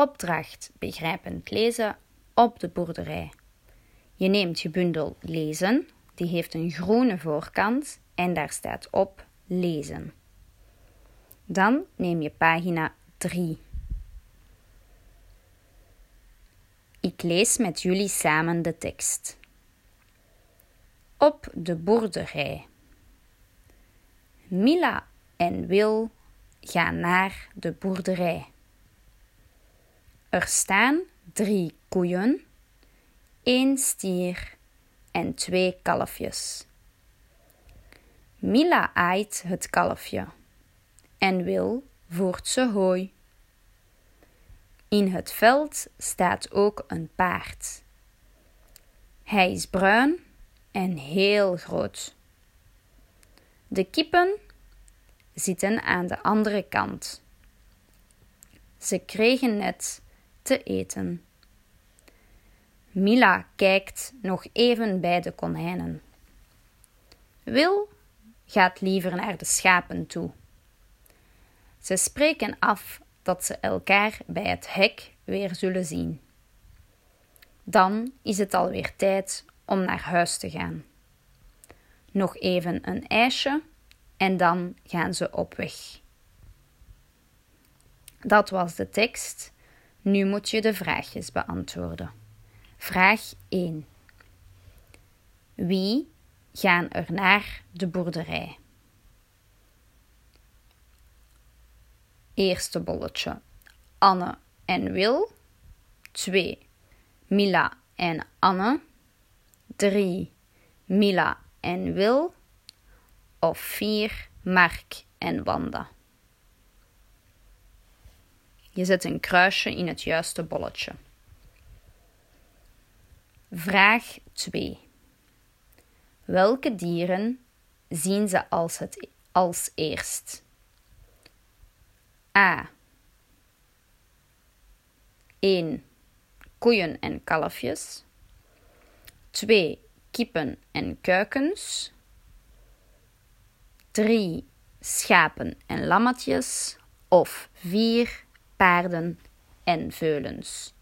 Opdracht begrijpend lezen op de boerderij. Je neemt je bundel lezen, die heeft een groene voorkant en daar staat op lezen. Dan neem je pagina 3. Ik lees met jullie samen de tekst. Op de boerderij. Mila en Wil gaan naar de boerderij. Er staan drie koeien, één stier en twee kalfjes. Mila aait het kalfje en Wil voert ze hooi. In het veld staat ook een paard. Hij is bruin en heel groot. De kippen zitten aan de andere kant. Ze kregen net te eten. Mila kijkt nog even bij de konijnen. Wil gaat liever naar de schapen toe. Ze spreken af dat ze elkaar bij het hek weer zullen zien. Dan is het alweer tijd om naar huis te gaan. Nog even een ijsje en dan gaan ze op weg. Dat was de tekst. Nu moet je de vraagjes beantwoorden. Vraag 1. Wie gaan er naar de boerderij? Eerste bolletje. Anne en Wil. 2. Mila en Anne. 3. Mila en Wil. Of 4. Mark en Wanda. Je zet een kruisje in het juiste bolletje. Vraag 2. Welke dieren zien ze als, het, als eerst? A. 1. Koeien en kalfjes. 2. Kippen en kuikens. 3. Schapen en lammetjes. Of 4 paarden en veulens.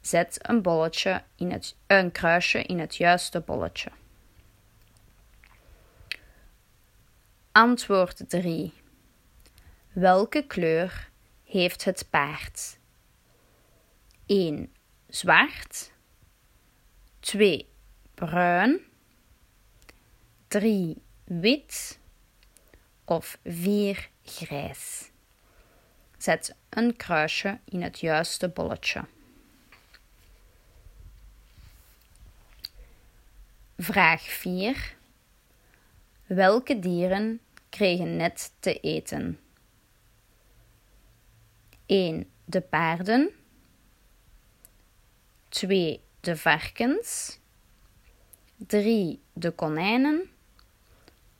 Zet een, bolletje in het, een kruisje in het juiste bolletje. Antwoord 3. Welke kleur heeft het paard? 1. Zwart. 2. Bruin. 3. Wit. Of 4. Grijs. Zet een kruisje in het juiste bolletje. Vraag 4. Welke dieren kregen net te eten? 1. De paarden. 2. De varkens. 3. De konijnen.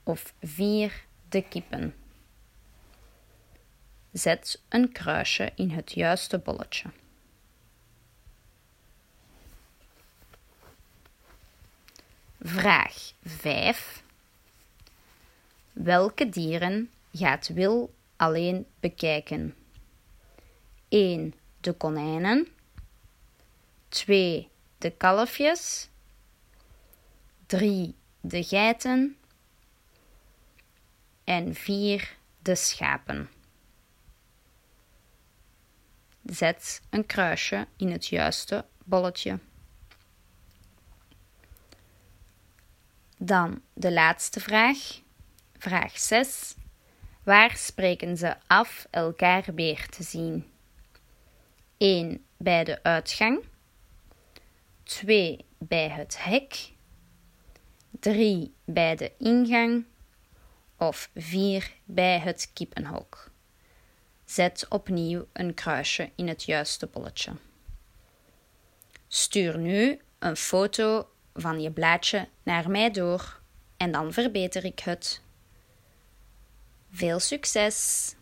Of 4. De kippen. Zet een kruisje in het juiste bolletje. Vraag 5. Welke dieren gaat Wil alleen bekijken? 1. De konijnen. 2. De kalfjes. 3. De geiten. En 4. De schapen. Zet een kruisje in het juiste bolletje. Dan de laatste vraag. Vraag 6. Waar spreken ze af elkaar weer te zien? 1 bij de uitgang. 2 bij het hek. 3 bij de ingang. Of 4 bij het kippenhok. Zet opnieuw een kruisje in het juiste bolletje. Stuur nu een foto van je blaadje naar mij door en dan verbeter ik het. Veel succes!